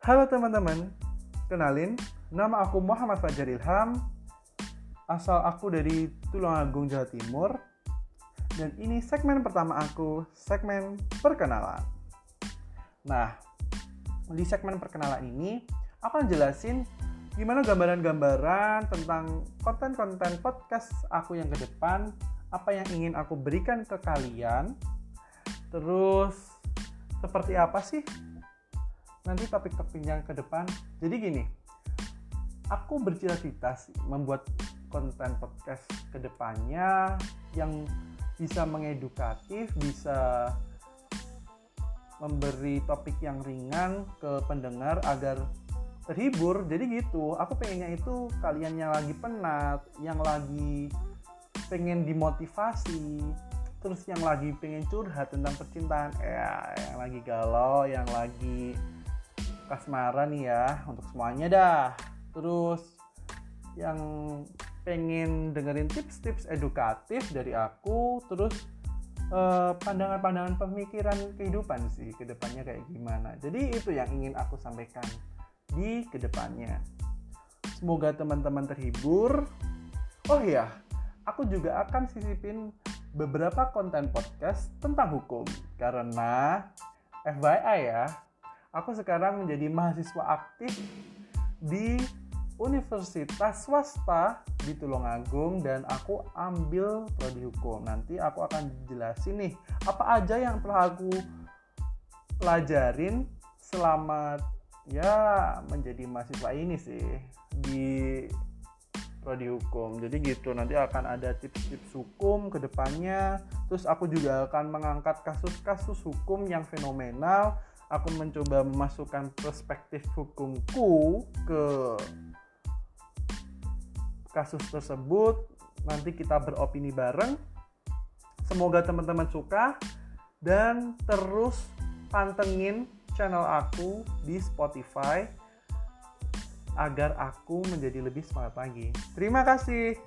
Halo teman-teman, kenalin, nama aku Muhammad Fajar Ilham, asal aku dari Tulungagung, Jawa Timur, dan ini segmen pertama aku, segmen perkenalan. Nah, di segmen perkenalan ini, aku akan jelasin gimana gambaran-gambaran tentang konten-konten podcast aku yang ke depan, apa yang ingin aku berikan ke kalian, terus seperti apa sih nanti topik-topik yang ke depan. Jadi gini, aku bercita-cita membuat konten podcast ke depannya yang bisa mengedukatif, bisa memberi topik yang ringan ke pendengar agar terhibur. Jadi gitu, aku pengennya itu kalian yang lagi penat, yang lagi pengen dimotivasi, terus yang lagi pengen curhat tentang percintaan, ya yang lagi galau, yang lagi kasmaran nih ya untuk semuanya dah. Terus yang pengen dengerin tips-tips edukatif dari aku, terus eh, pandangan-pandangan pemikiran kehidupan sih ke depannya kayak gimana. Jadi itu yang ingin aku sampaikan di ke depannya. Semoga teman-teman terhibur. Oh iya, aku juga akan sisipin beberapa konten podcast tentang hukum karena FYI ya, aku sekarang menjadi mahasiswa aktif di Universitas Swasta di Tulungagung dan aku ambil prodi hukum. Nanti aku akan jelasin nih apa aja yang telah aku pelajarin selama ya menjadi mahasiswa ini sih di prodi hukum. Jadi gitu nanti akan ada tips-tips hukum ke depannya. Terus aku juga akan mengangkat kasus-kasus hukum yang fenomenal. Aku mencoba memasukkan perspektif hukumku ke kasus tersebut. Nanti kita beropini bareng. Semoga teman-teman suka dan terus pantengin channel aku di Spotify agar aku menjadi lebih semangat lagi. Terima kasih.